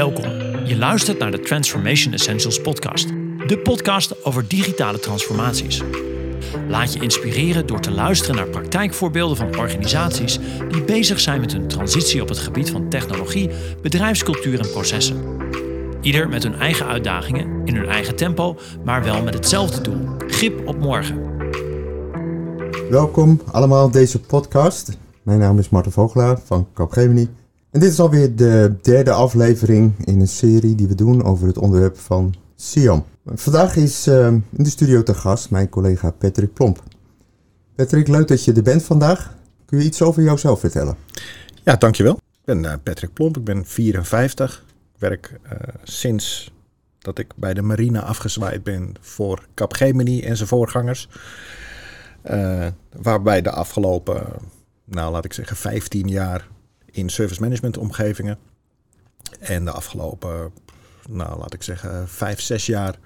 Welkom. Je luistert naar de Transformation Essentials podcast. De podcast over digitale transformaties. Laat je inspireren door te luisteren naar praktijkvoorbeelden van organisaties die bezig zijn met hun transitie op het gebied van technologie, bedrijfscultuur en processen. Ieder met hun eigen uitdagingen, in hun eigen tempo, maar wel met hetzelfde doel: grip op morgen. Welkom allemaal op deze podcast. Mijn naam is Marten Vogelaar van Capgemini. En dit is alweer de derde aflevering in een serie die we doen over het onderwerp van SIAM. Vandaag is uh, in de studio te gast mijn collega Patrick Plomp. Patrick, leuk dat je er bent vandaag. Kun je iets over jouzelf vertellen? Ja, dankjewel. Ik ben uh, Patrick Plomp, ik ben 54. Ik werk uh, sinds dat ik bij de marine afgezwaaid ben voor Capgemini en zijn voorgangers. Uh, waarbij de afgelopen, nou laat ik zeggen, 15 jaar in service management omgevingen. En de afgelopen, nou laat ik zeggen, 5, 6 jaar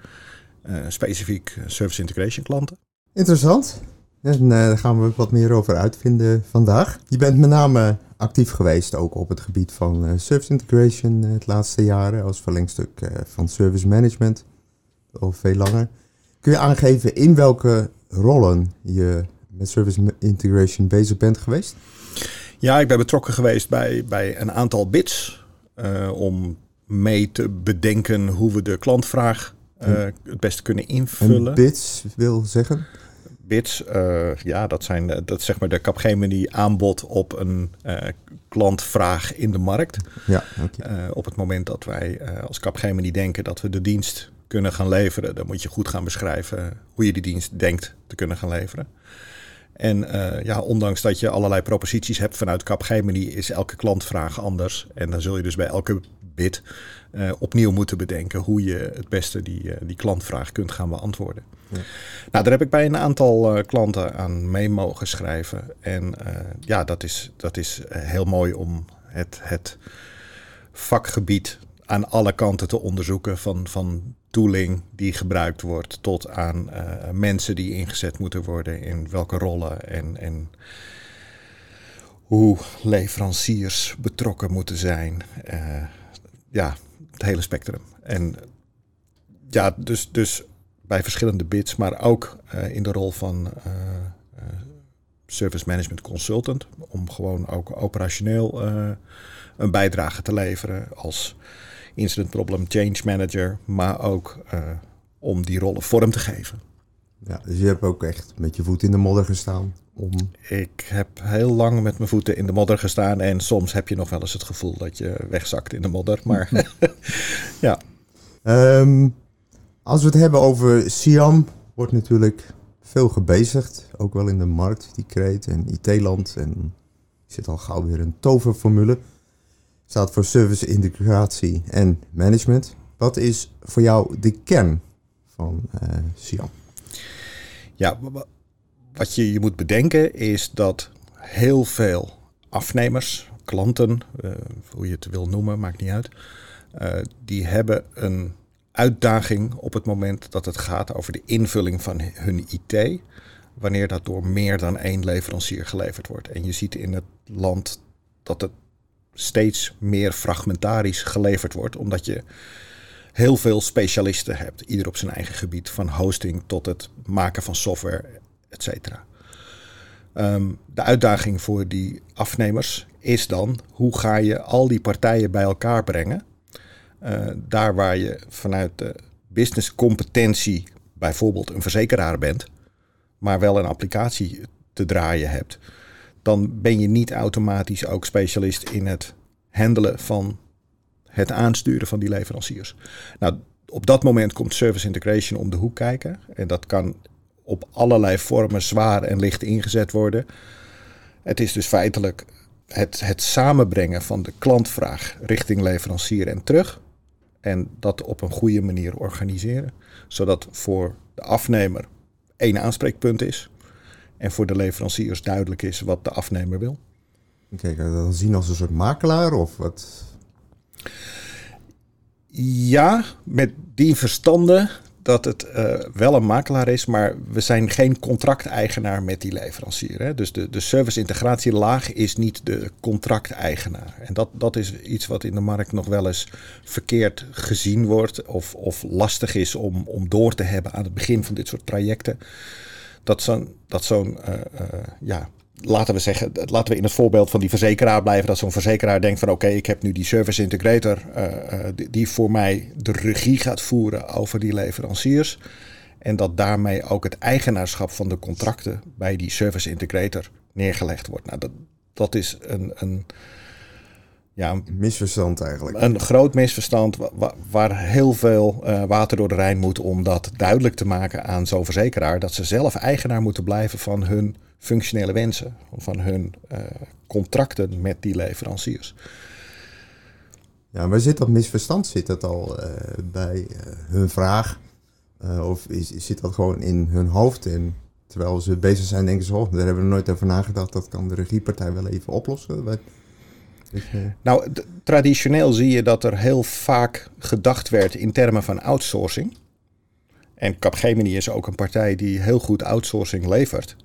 uh, specifiek service integration klanten. Interessant. En uh, daar gaan we wat meer over uitvinden vandaag. Je bent met name actief geweest ook op het gebied van uh, service integration het laatste jaren als verlengstuk van service management. Al veel langer. Kun je aangeven in welke rollen je met service integration bezig bent geweest? Ja, ik ben betrokken geweest bij, bij een aantal bits uh, om mee te bedenken hoe we de klantvraag uh, het beste kunnen invullen. En bits wil zeggen? Bits, uh, ja, dat zijn dat zeg maar de Capgemini aanbod op een klantvraag in de markt. Ja, okay. op het moment dat wij als Capgemini denken dat we de dienst kunnen gaan leveren, dan moet je goed gaan beschrijven hoe je die dienst denkt te kunnen gaan leveren. En uh, ja, ondanks dat je allerlei proposities hebt vanuit Capgemini, is elke klantvraag anders. En dan zul je dus bij elke bid uh, opnieuw moeten bedenken hoe je het beste die, uh, die klantvraag kunt gaan beantwoorden. Ja. Nou, daar heb ik bij een aantal klanten aan mee mogen schrijven. En ja, dat is, dat is heel mooi om het, het vakgebied aan alle kanten te onderzoeken. Van, van tooling die gebruikt wordt tot aan uh, mensen die ingezet moeten worden in welke rollen en, en hoe leveranciers betrokken moeten zijn. Uh, ja, het hele spectrum. En ja, dus, dus bij verschillende bits, maar ook uh, in de rol van service management consultant. Om gewoon ook operationeel een bijdrage te leveren als incident problem change manager, maar ook uh, om die rollen vorm te geven. Ja, dus je hebt ook echt met je voet in de modder gestaan om... Ik heb heel lang met mijn voeten in de modder gestaan en soms heb je nog wel eens het gevoel dat je wegzakt in de modder, maar ja. Um, als we het hebben over Siam, wordt natuurlijk veel gebezigd, ook wel in de markt, die kreet en IT-land en zit al gauw weer een toverformule staat voor service integratie en management. Wat is voor jou de kern van uh, Siam? Ja, wat je, je moet bedenken is dat heel veel afnemers, klanten, uh, hoe je het wil noemen, maakt niet uit, uh, die hebben een uitdaging op het moment dat het gaat over de invulling van hun IT, wanneer dat door meer dan één leverancier geleverd wordt. En je ziet in het land dat het steeds meer fragmentarisch geleverd wordt, omdat je heel veel specialisten hebt, ieder op zijn eigen gebied, van hosting tot het maken van software, et cetera. Um, de uitdaging voor die afnemers is dan hoe ga je al die partijen bij elkaar brengen. Uh, daar waar je vanuit de businesscompetentie bijvoorbeeld een verzekeraar bent, maar wel een applicatie te draaien hebt dan ben je niet automatisch ook specialist in het handelen van het aansturen van die leveranciers. Nou, op dat moment komt service integration om de hoek kijken. En dat kan op allerlei vormen zwaar en licht ingezet worden. Het is dus feitelijk het, het samenbrengen van de klantvraag richting leverancier en terug. En dat op een goede manier organiseren. Zodat voor de afnemer één aanspreekpunt is. En voor de leveranciers duidelijk is wat de afnemer wil. Kijk, dan zien als een soort makelaar of wat? Ja, met die verstanden dat het uh, wel een makelaar is, maar we zijn geen contracteigenaar met die leverancier. Hè? Dus de, de service-integratielaag is niet de contracteigenaar. En dat, dat is iets wat in de markt nog wel eens verkeerd gezien wordt of, of lastig is om, om door te hebben aan het begin van dit soort trajecten. Dat zo'n dat zo'n uh, uh, ja, laten we zeggen, laten we in het voorbeeld van die verzekeraar blijven. Dat zo'n verzekeraar denkt van oké, ik heb nu die service integrator uh, die, voor mij de regie gaat voeren over die leveranciers. En dat daarmee ook het eigenaarschap van de contracten bij die service integrator neergelegd wordt. Nou, dat, dat is een, een ja, een misverstand eigenlijk. Een groot misverstand waar heel veel uh, water door de Rijn moet om dat duidelijk te maken aan zo'n verzekeraar. Dat ze zelf eigenaar moeten blijven van hun functionele wensen, van hun uh, contracten met die leveranciers. Ja, waar zit dat misverstand? Zit dat al uh, bij hun vraag? of is, zit dat gewoon in hun hoofd? En terwijl ze bezig zijn, denken ze, oh, daar hebben we nooit over nagedacht. Dat kan de regiepartij wel even oplossen. Nou, traditioneel zie je dat er heel vaak gedacht werd in termen van outsourcing. En Capgemini is ook een partij die heel goed outsourcing levert.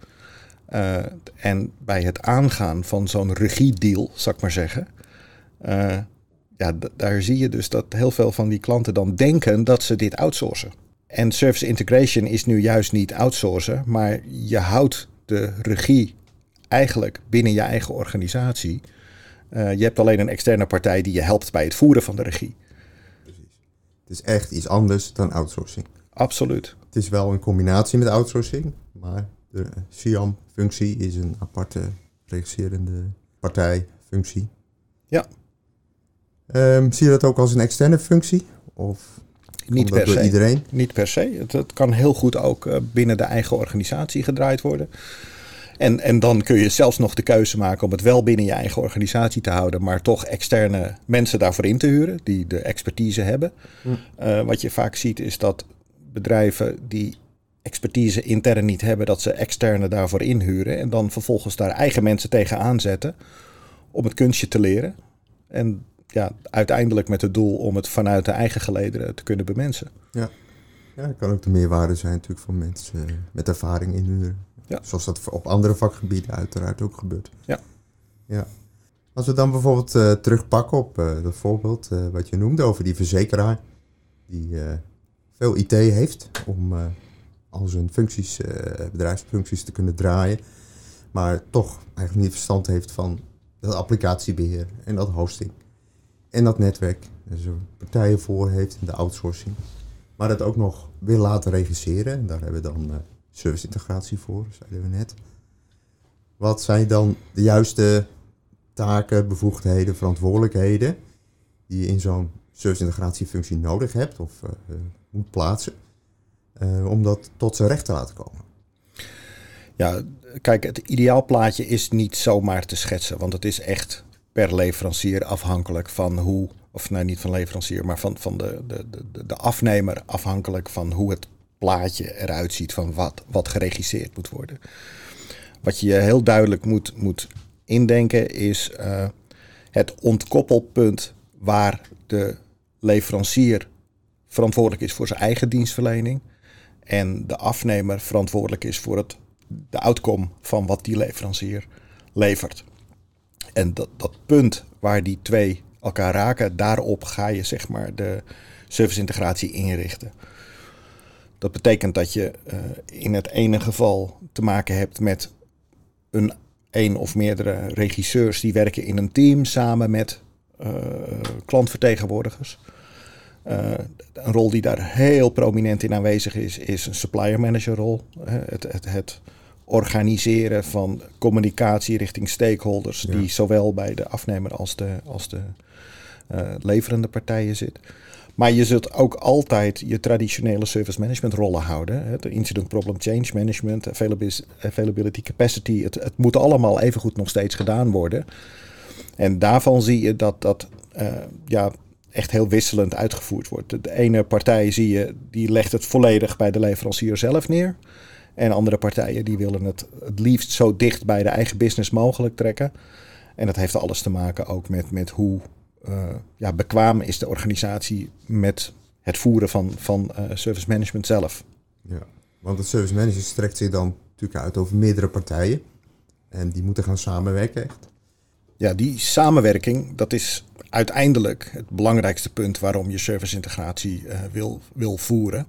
Uh, en bij het aangaan van zo'n regiedeal, zal ik maar zeggen, uh, ja, daar zie je dus dat heel veel van die klanten dan denken dat ze dit outsourcen. En service integration is nu juist niet outsourcen, maar je houdt de regie eigenlijk binnen je eigen organisatie. Uh, je hebt alleen een externe partij die je helpt bij het voeren van de regie. Precies. Het is echt iets anders dan outsourcing. Absoluut. Het is wel een combinatie met outsourcing, maar de SIAM-functie is een aparte regisserende partijfunctie. Ja. Um, zie je dat ook als een externe functie? Of niet per se. Iedereen? Niet per se. Het, het, kan heel goed ook uh, binnen de eigen organisatie gedraaid worden. En, en dan kun je zelfs nog de keuze maken om het wel binnen je eigen organisatie te houden, maar toch externe mensen daarvoor in te huren, die de expertise hebben. Hm. Uh, wat je vaak ziet is dat bedrijven die expertise intern niet hebben, dat ze externe daarvoor inhuren en dan vervolgens daar eigen mensen tegenaan zetten om het kunstje te leren. En ja, uiteindelijk met het doel om het vanuit de eigen gelederen te kunnen bemensen. Ja, ja dat kan ook de meerwaarde zijn natuurlijk voor mensen met ervaring inhuren. Ja. Zoals dat op andere vakgebieden uiteraard ook gebeurt. Ja. ja. Als we dan bijvoorbeeld uh, terugpakken op uh, dat voorbeeld uh, wat je noemde over die verzekeraar, die veel IT heeft om al zijn functies, bedrijfsfuncties te kunnen draaien, maar toch eigenlijk niet verstand heeft van dat applicatiebeheer en dat hosting en dat netwerk. Dus er partijen voor heeft in de outsourcing, maar dat ook nog wil laten regisseren. En daar hebben we dan service integratie voor, zeiden we net. Wat zijn dan de juiste taken, bevoegdheden, verantwoordelijkheden die je in zo'n service integratiefunctie nodig hebt of uh, moet plaatsen om dat tot zijn recht te laten komen? Ja, kijk, het ideaalplaatje is niet zomaar te schetsen, want het is echt per leverancier afhankelijk van hoe, of nou niet van leverancier, maar van, van de, de, de, de afnemer afhankelijk van hoe het plaatje eruit ziet van wat, wat geregisseerd moet worden. Wat je heel duidelijk moet, moet indenken is uh, het ontkoppelpunt waar de leverancier verantwoordelijk is voor zijn eigen dienstverlening en de afnemer verantwoordelijk is voor het, de outcome van wat die leverancier levert. En dat, dat punt waar die twee elkaar raken, daarop ga je zeg maar de serviceintegratie inrichten. Dat betekent dat je uh, in het ene geval te maken hebt met een een of meerdere regisseurs die werken in een team samen met uh, klantvertegenwoordigers. Uh, een rol die daar heel prominent in aanwezig is, is een supplier manager rol. Het, het, het organiseren van communicatie richting stakeholders, die zowel bij de afnemer als de, als de leverende partijen zit. Maar je zult ook altijd je traditionele service management rollen houden. Het incident problem change management, availability capacity. Het, het moet allemaal evengoed nog steeds gedaan worden. En daarvan zie je dat dat uh, ja, echt heel wisselend uitgevoerd wordt. De ene partij zie je, die legt het volledig bij de leverancier zelf neer. En andere partijen die willen het het liefst zo dicht bij de eigen business mogelijk trekken. En dat heeft alles te maken ook met, met hoe uh, ja, bekwaam is de organisatie met het voeren van, van uh, service management zelf. Ja, want het service management strekt zich dan natuurlijk uit over meerdere partijen. En die moeten gaan samenwerken echt. Ja, die samenwerking, dat is uiteindelijk het belangrijkste punt waarom je service integratie uh, wil, wil voeren.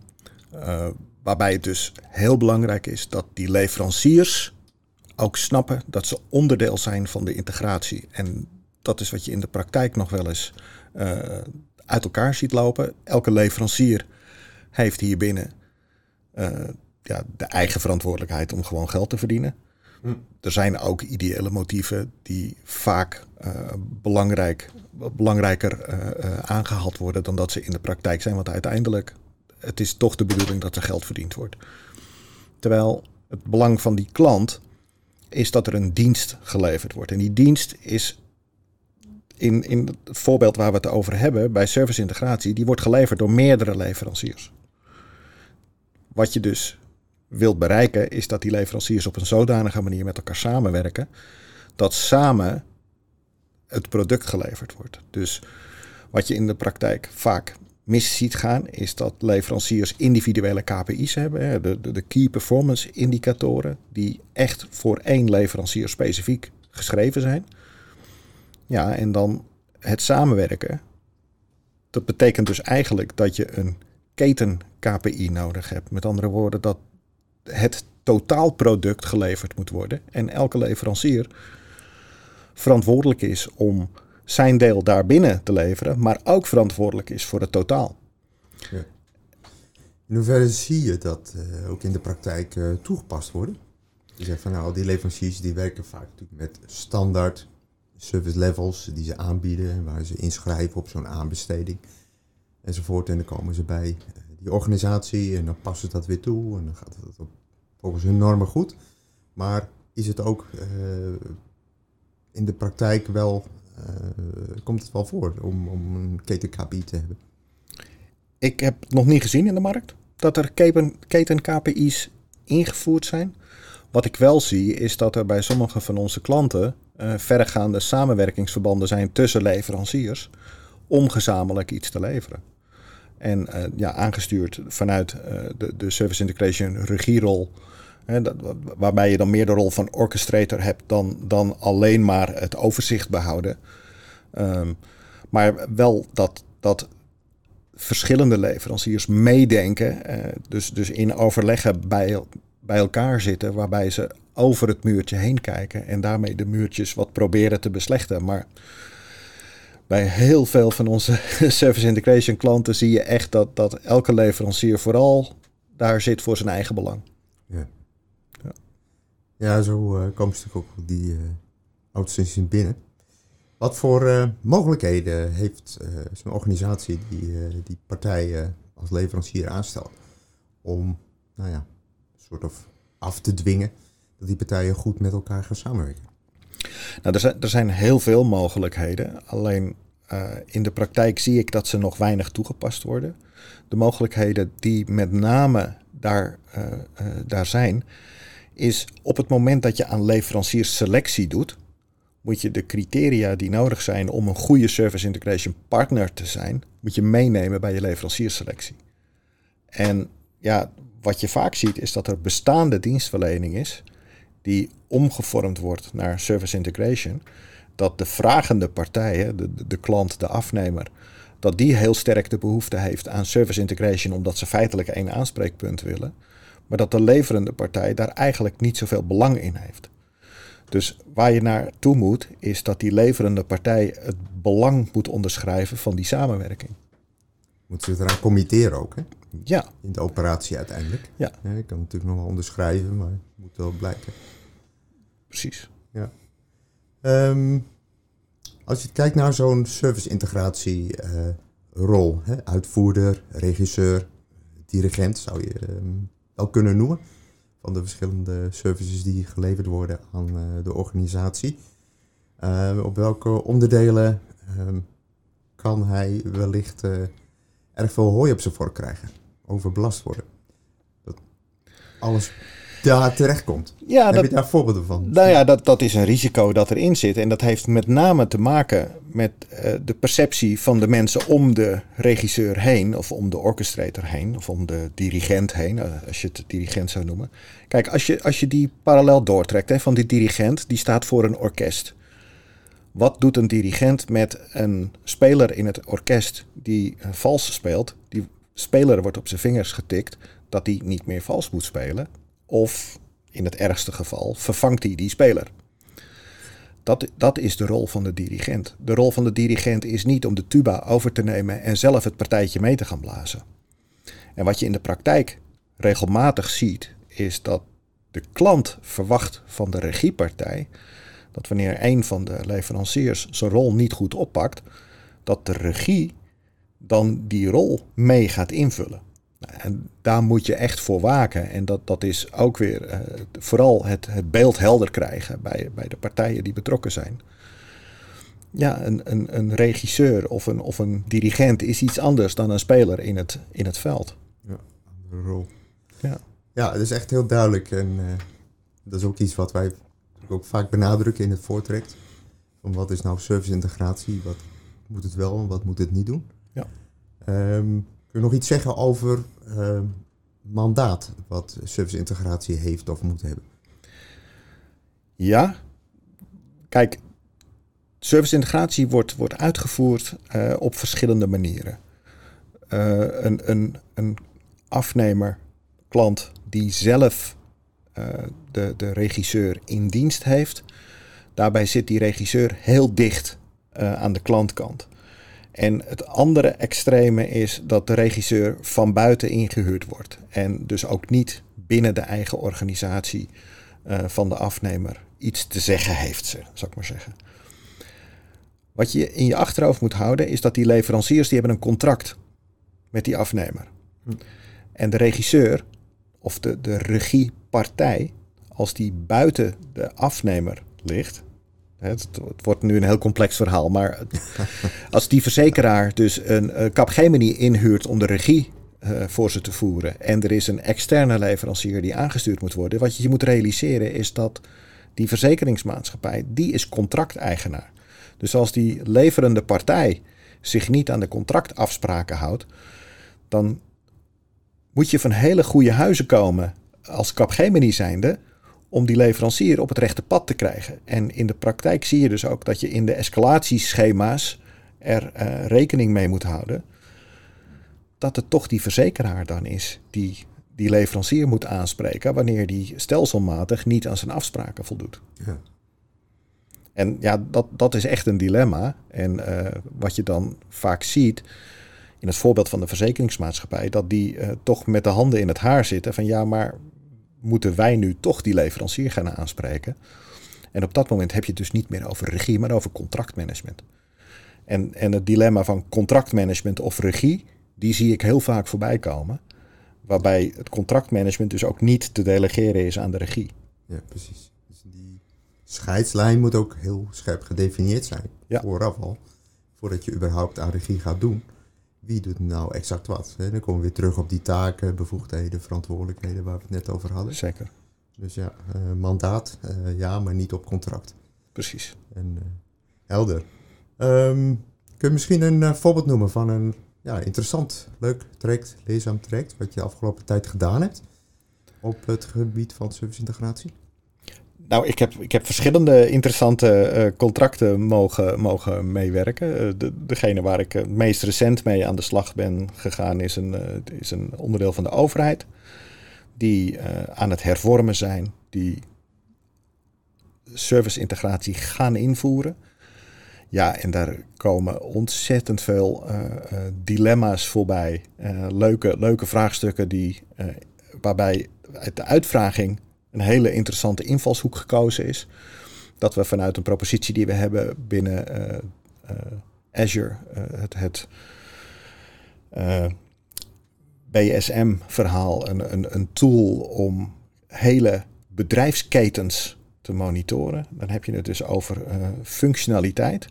Waarbij het dus heel belangrijk is dat die leveranciers ook snappen dat ze onderdeel zijn van de integratie. En dat is wat je in de praktijk nog wel eens uh, uit elkaar ziet lopen. Elke leverancier heeft hier binnen ja, de eigen verantwoordelijkheid om gewoon geld te verdienen. Hm. Er zijn ook ideële motieven die vaak uh, belangrijk, belangrijker aangehaald worden dan dat ze in de praktijk zijn. Want uiteindelijk, het is toch de bedoeling dat er geld verdiend wordt. Terwijl het belang van die klant is dat er een dienst geleverd wordt. En die dienst is in, in het voorbeeld waar we het over hebben, bij service integratie, die wordt geleverd door meerdere leveranciers. Wat je dus wilt bereiken, is dat die leveranciers op een zodanige manier met elkaar samenwerken, dat samen het product geleverd wordt. Dus wat je in de praktijk vaak mis ziet gaan, is dat leveranciers individuele KPI's hebben, de, de, de Key Performance Indicatoren, die echt voor één leverancier specifiek geschreven zijn. Ja, en dan het samenwerken. Dat betekent dus eigenlijk dat je een keten KPI nodig hebt. Met andere woorden, dat het totaalproduct geleverd moet worden. En elke leverancier verantwoordelijk is om zijn deel daarbinnen te leveren, maar ook verantwoordelijk is voor het totaal. Ja. In hoeverre zie je dat uh, ook in de praktijk uh, toegepast worden? Je zegt van nou, die leveranciers die werken vaak natuurlijk met standaard service levels die ze aanbieden, waar ze inschrijven op zo'n aanbesteding enzovoort. En dan komen ze bij eh, die organisatie en dan passen ze dat weer toe en dan gaat het volgens hun normen goed. Maar is het ook in de praktijk wel, komt het wel voor om, om een keten KPI te hebben? Ik heb nog niet gezien in de markt dat er keten, KPI's ingevoerd zijn. Wat ik wel zie is dat er bij sommige van onze klanten uh, verregaande samenwerkingsverbanden zijn tussen leveranciers om gezamenlijk iets te leveren. En uh, ja, aangestuurd vanuit de, de Service Integration regierol. Waarbij je dan meer de rol van orchestrator hebt dan, dan alleen maar het overzicht behouden. Um, maar wel dat, dat verschillende leveranciers meedenken. Uh, dus, dus in overleggen bij, bij elkaar zitten. Waarbij ze over het muurtje heen kijken. En daarmee de muurtjes wat proberen te beslechten. Maar bij heel veel van onze service integration klanten zie je echt dat, dat elke leverancier vooral daar zit voor zijn eigen belang. Ja. Ja zo uh, komen ze ook die uh, outsourcing binnen. Wat voor uh, mogelijkheden heeft zo'n organisatie die die partijen als leverancier aanstelt om, nou ja, soort of af te dwingen dat die partijen goed met elkaar gaan samenwerken? Nou, er zijn, er zijn heel veel mogelijkheden. Alleen in de praktijk zie ik dat ze nog weinig toegepast worden. De mogelijkheden die met name daar, daar zijn, is op het moment dat je aan leveranciersselectie doet, moet je de criteria die nodig zijn om een goede service integration partner te zijn, moet je meenemen bij je leveranciersselectie. En ja, wat je vaak ziet is dat er bestaande dienstverlening is die omgevormd wordt naar service integration, dat de vragende partij, de, de klant, de afnemer, dat die heel sterk de behoefte heeft aan service integration omdat ze feitelijk één aanspreekpunt willen, maar dat de leverende partij daar eigenlijk niet zoveel belang in heeft. Dus waar je naartoe moet, is dat die leverende partij het belang moet onderschrijven van die samenwerking. Moet ze eraan committeren ook, hè? Ja. In de operatie uiteindelijk. Ja. ja ik kan natuurlijk nog wel onderschrijven, maar het moet wel blijken. Precies. Ja. Um, als je kijkt naar zo'n service-integratie uh, rol, hè, uitvoerder, regisseur, dirigent zou je um, wel kunnen noemen, van de verschillende services die geleverd worden aan uh, de organisatie. Uh, op welke onderdelen um, kan hij wellicht erg veel hooi op zijn vork krijgen, overbelast worden? Dat alles daar terechtkomt. Ja, Heb dat, je daar voorbeelden van? Nou ja, dat, dat is een risico dat erin zit. En dat heeft met name te maken met eh, de perceptie van de mensen om de regisseur heen, of om de orchestrator heen, of om de dirigent heen, eh, als je het dirigent zou noemen. Kijk, als je, als je die parallel doortrekt hè, van die dirigent, die staat voor een orkest. Wat doet een dirigent met een speler in het orkest die een vals speelt? Die speler wordt op zijn vingers getikt dat hij niet meer vals moet spelen. Of in het ergste geval vervangt hij die speler. Dat, dat is de rol van de dirigent. De rol van de dirigent is niet om de tuba over te nemen en zelf het partijtje mee te gaan blazen. En wat je in de praktijk regelmatig ziet, is dat de klant verwacht van de regiepartij dat wanneer een van de leveranciers zijn rol niet goed oppakt, dat de regie dan die rol mee gaat invullen. En daar moet je echt voor waken. En dat, dat is ook weer eh, vooral het, het beeld helder krijgen bij, bij de partijen die betrokken zijn. Ja, een, een, een regisseur of een, of een dirigent is iets anders dan een speler in het, in het veld. De rol. Ja. Ja, het is echt heel duidelijk. En eh, dat is ook iets wat wij ook vaak benadrukken in het voortrekt. Van wat is nou service-integratie? Wat moet het wel en wat moet het niet doen? Ja. Ehm, kun je nog iets zeggen over ehm, mandaat wat service-integratie heeft of moet hebben? Ja, kijk, service-integratie wordt, wordt uitgevoerd eh, op verschillende manieren. Eh, een, een, een afnemer, klant die zelf eh, de, de regisseur in dienst heeft, daarbij zit die regisseur heel dicht aan de klantkant. En het andere extreme is dat de regisseur van buiten ingehuurd wordt. En dus ook niet binnen de eigen organisatie eh, van de afnemer iets te zeggen heeft, zou ik maar zeggen. Wat je in je achterhoofd moet houden is dat die leveranciers die hebben een contract met die afnemer. Hm. En de regisseur of de, de regiepartij, als die buiten de afnemer ligt. Het, het wordt nu een heel complex verhaal, maar als die verzekeraar dus een uh, Capgemini inhuurt om de regie eh, voor ze te voeren en er is een externe leverancier die aangestuurd moet worden, wat je moet realiseren is dat die verzekeringsmaatschappij, die is contracteigenaar. Dus als die leverende partij zich niet aan de contractafspraken houdt, dan moet je van hele goede huizen komen als Capgemini zijnde om die leverancier op het rechte pad te krijgen. En in de praktijk zie je dus ook dat je in de escalatieschema's er eh, rekening mee moet houden dat het toch die verzekeraar dan is die die leverancier moet aanspreken wanneer die stelselmatig niet aan zijn afspraken voldoet. Ja. En ja, dat, dat is echt een dilemma. En eh, wat je dan vaak ziet, in het voorbeeld van de verzekeringsmaatschappij, dat die eh, toch met de handen in het haar zitten van ja, maar moeten wij nu toch die leverancier gaan aanspreken? En op dat moment heb je het dus niet meer over regie, maar over contractmanagement. En, en het dilemma van contractmanagement of regie, die zie ik heel vaak voorbij komen. Waarbij het contractmanagement dus ook niet te delegeren is aan de regie. Ja, precies. Dus die scheidslijn moet ook heel scherp gedefinieerd zijn. Ja. Vooraf al. Voordat je überhaupt aan regie gaat doen. Wie doet nou exact wat? Dan komen we weer terug op die taken, bevoegdheden, verantwoordelijkheden waar we het net over hadden. Zeker, Dus ja, eh, mandaat, eh, ja, maar niet op contract. precies. En eh, helder. Ehm, kun je misschien een voorbeeld noemen van een ja, interessant, leuk traject, leerzaam traject, wat je de afgelopen tijd gedaan hebt op het gebied van serviceintegratie? Nou, ik heb, ik heb verschillende interessante eh, contracten mogen, mogen meewerken. Eh, de, degene waar ik het meest recent mee aan de slag ben gegaan is een, eh, is een onderdeel van de overheid. Die eh, aan het hervormen zijn, die serviceintegratie gaan invoeren. Ja, en daar komen ontzettend veel eh, eh, dilemma's voorbij. Eh, leuke, leuke vraagstukken die, eh, waarbij uit de uitvraging een hele interessante invalshoek gekozen is. Dat we vanuit een propositie die we hebben binnen eh, eh, Azure, eh, het, het BSM-verhaal, een, een, een tool om hele bedrijfsketens te monitoren. Dan heb je het dus over functionaliteit.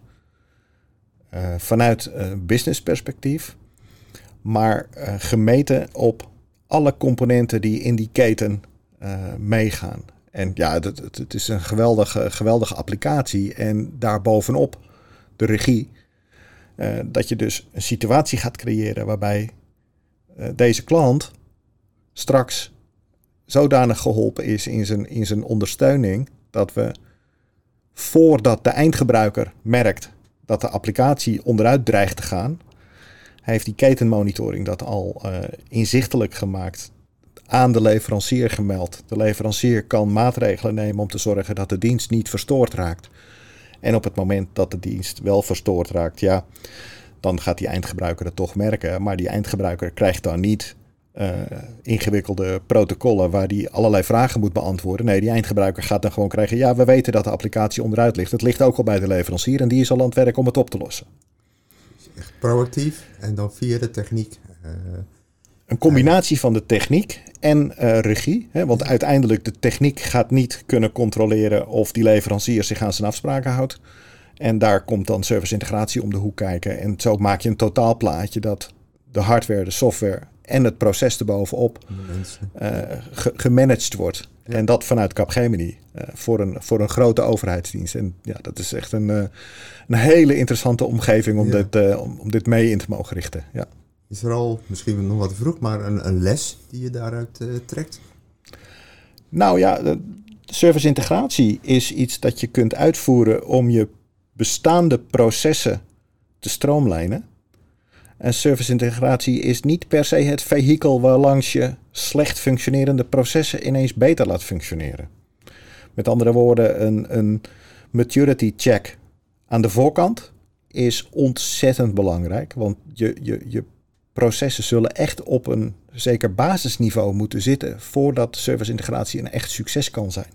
vanuit uh, business perspectief, maar gemeten op alle componenten die in die keten meegaan. En ja, het, het, is een geweldige, geweldige applicatie. En daarbovenop de regie. dat je dus een situatie gaat creëren waarbij deze klant straks zodanig geholpen is in zijn, in zijn ondersteuning dat we voordat de eindgebruiker merkt dat de applicatie onderuit dreigt te gaan, heeft die ketenmonitoring dat al inzichtelijk gemaakt, aan de leverancier gemeld. De leverancier kan maatregelen nemen om te zorgen dat de dienst niet verstoord raakt. En op het moment dat de dienst wel verstoord raakt, ja, dan gaat die eindgebruiker het toch merken. Maar die eindgebruiker krijgt dan niet uh, ingewikkelde protocollen waar die allerlei vragen moet beantwoorden. Nee, die eindgebruiker gaat dan gewoon krijgen. Ja, we weten dat de applicatie onderuit ligt. Het ligt ook al bij de leverancier en die is al aan het werk om het op te lossen. Echt proactief en dan via de techniek. Uh, een combinatie van de techniek en uh, regie. Hè, want uiteindelijk de techniek gaat niet kunnen controleren of die leverancier zich aan zijn afspraken houdt. En daar komt dan service integratie om de hoek kijken. En zo maak je een totaalplaatje dat de hardware, de software en het proces erbovenop uh, gemanaged wordt. En dat vanuit Capgemini uh, voor, een, voor een grote overheidsdienst. En ja, dat is echt een, uh, een hele interessante omgeving om, dit, om, om, dit mee in te mogen richten. Ja. Is er al, misschien nog wat vroeg, maar een, een les die je daaruit trekt? Nou ja, service integratie is iets dat je kunt uitvoeren om je bestaande processen te stroomlijnen. En service integratie is niet per se het vehikel waarlangs je slecht functionerende processen ineens beter laat functioneren. Met andere woorden, een, een maturity check aan de voorkant is ontzettend belangrijk. Want je, je, je processen zullen echt op een zeker basisniveau moeten zitten voordat service integratie een echt succes kan zijn.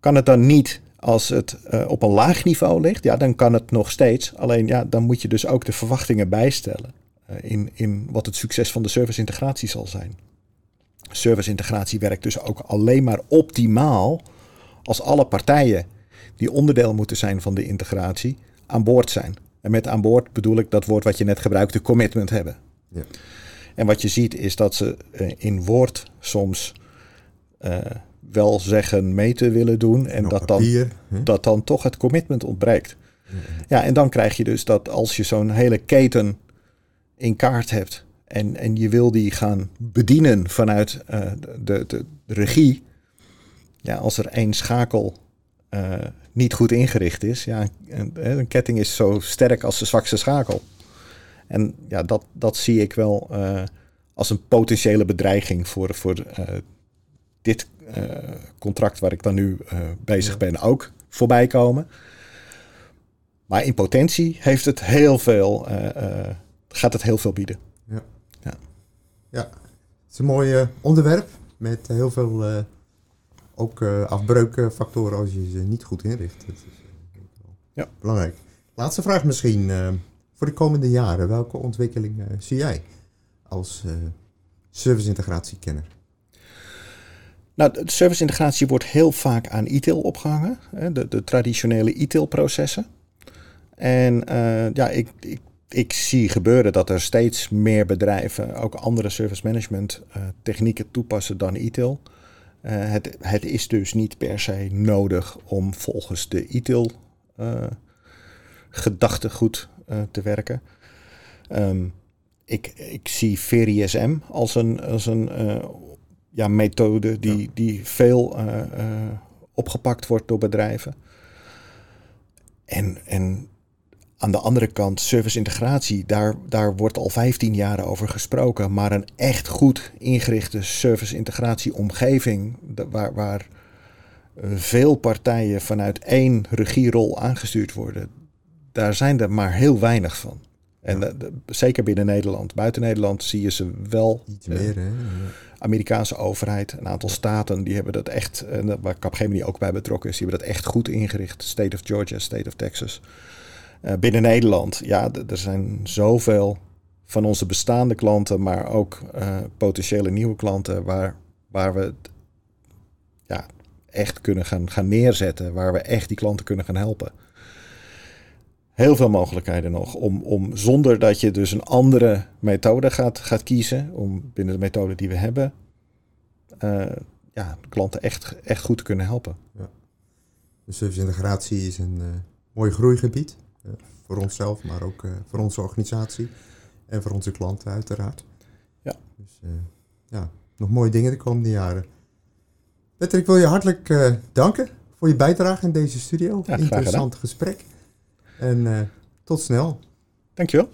Kan het dan niet als het uh, op een laag niveau ligt, ja, dan kan het nog steeds. Alleen ja, dan moet je dus ook de verwachtingen bijstellen uh, in, in wat het succes van de service integratie zal zijn. Service integratie werkt dus ook alleen maar optimaal als alle partijen die onderdeel moeten zijn van de integratie aan boord zijn. En met aan boord bedoel ik dat woord wat je net gebruikte, commitment hebben. Ja. En wat je ziet is dat ze uh, in woord soms wel zeggen mee te willen doen. En dat dan, dat dan toch het commitment ontbreekt. Ja, en dan krijg je dus dat als je zo'n hele keten in kaart hebt. En, en je wil die gaan bedienen vanuit uh, de, de, de, regie. Ja, als er één schakel uh, niet goed ingericht is. Ja, een, een, ketting is zo sterk als de zwakste schakel. En ja, dat, dat zie ik wel uh, als een potentiële bedreiging voor, voor dit uh, contract waar ik dan nu bezig ben ook voorbij komen. Maar in potentie heeft het heel veel, gaat het heel veel bieden. Ja. ja. Ja. het is een mooi onderwerp met heel veel ook afbreukfactoren als je ze niet goed inricht. Dat is ja. belangrijk. Laatste vraag misschien voor de komende jaren. Welke ontwikkeling zie jij als service integratiekenner? Nou, de service-integratie wordt heel vaak aan e-tail opgehangen, hè, de, de, traditionele e-tail-processen. En uh, ja, ik, ik, ik, zie gebeuren dat er steeds meer bedrijven ook andere service management uh, technieken toepassen dan e-tail. Uh, het, het, is dus niet per se nodig om volgens de e-tail gedachtegoed te werken. Um, ik, ik zie VeriSM als een, als een ja, methode die, die veel uh, uh, opgepakt wordt door bedrijven. En, en aan de andere kant, service integratie, daar, daar wordt al 15 jaar over gesproken. Maar een echt goed ingerichte service integratie omgeving, waar, waar eh, veel partijen vanuit één regierol aangestuurd worden, daar zijn er maar heel weinig van. En zeker binnen Nederland. Buiten Nederland zie je ze wel. Iets meer, hè? Amerikaanse overheid, een aantal staten, die hebben dat echt, waar Capgemini ook bij betrokken is, die hebben dat echt goed ingericht. State of Georgia, State of Texas. Uh, binnen Nederland, ja, er zijn zoveel van onze bestaande klanten, maar ook uh, potentiële nieuwe klanten, waar, waar we ja, echt kunnen gaan, gaan neerzetten, waar we echt die klanten kunnen gaan helpen heel veel mogelijkheden nog om, om zonder dat je dus een andere methode gaat, gaat kiezen, om binnen de methode die we hebben, eh, ja, klanten echt, echt goed te kunnen helpen. De service-integratie is een uh, mooi groeigebied. Uh, voor onszelf, maar ook uh, voor onze organisatie. En voor onze klanten uiteraard. Ja. Dus ja, nog mooie dingen de komende jaren. Peter, ik wil je hartelijk danken voor je bijdrage in deze studio. Ja, Interessant gesprek. En tot snel. Dankjewel.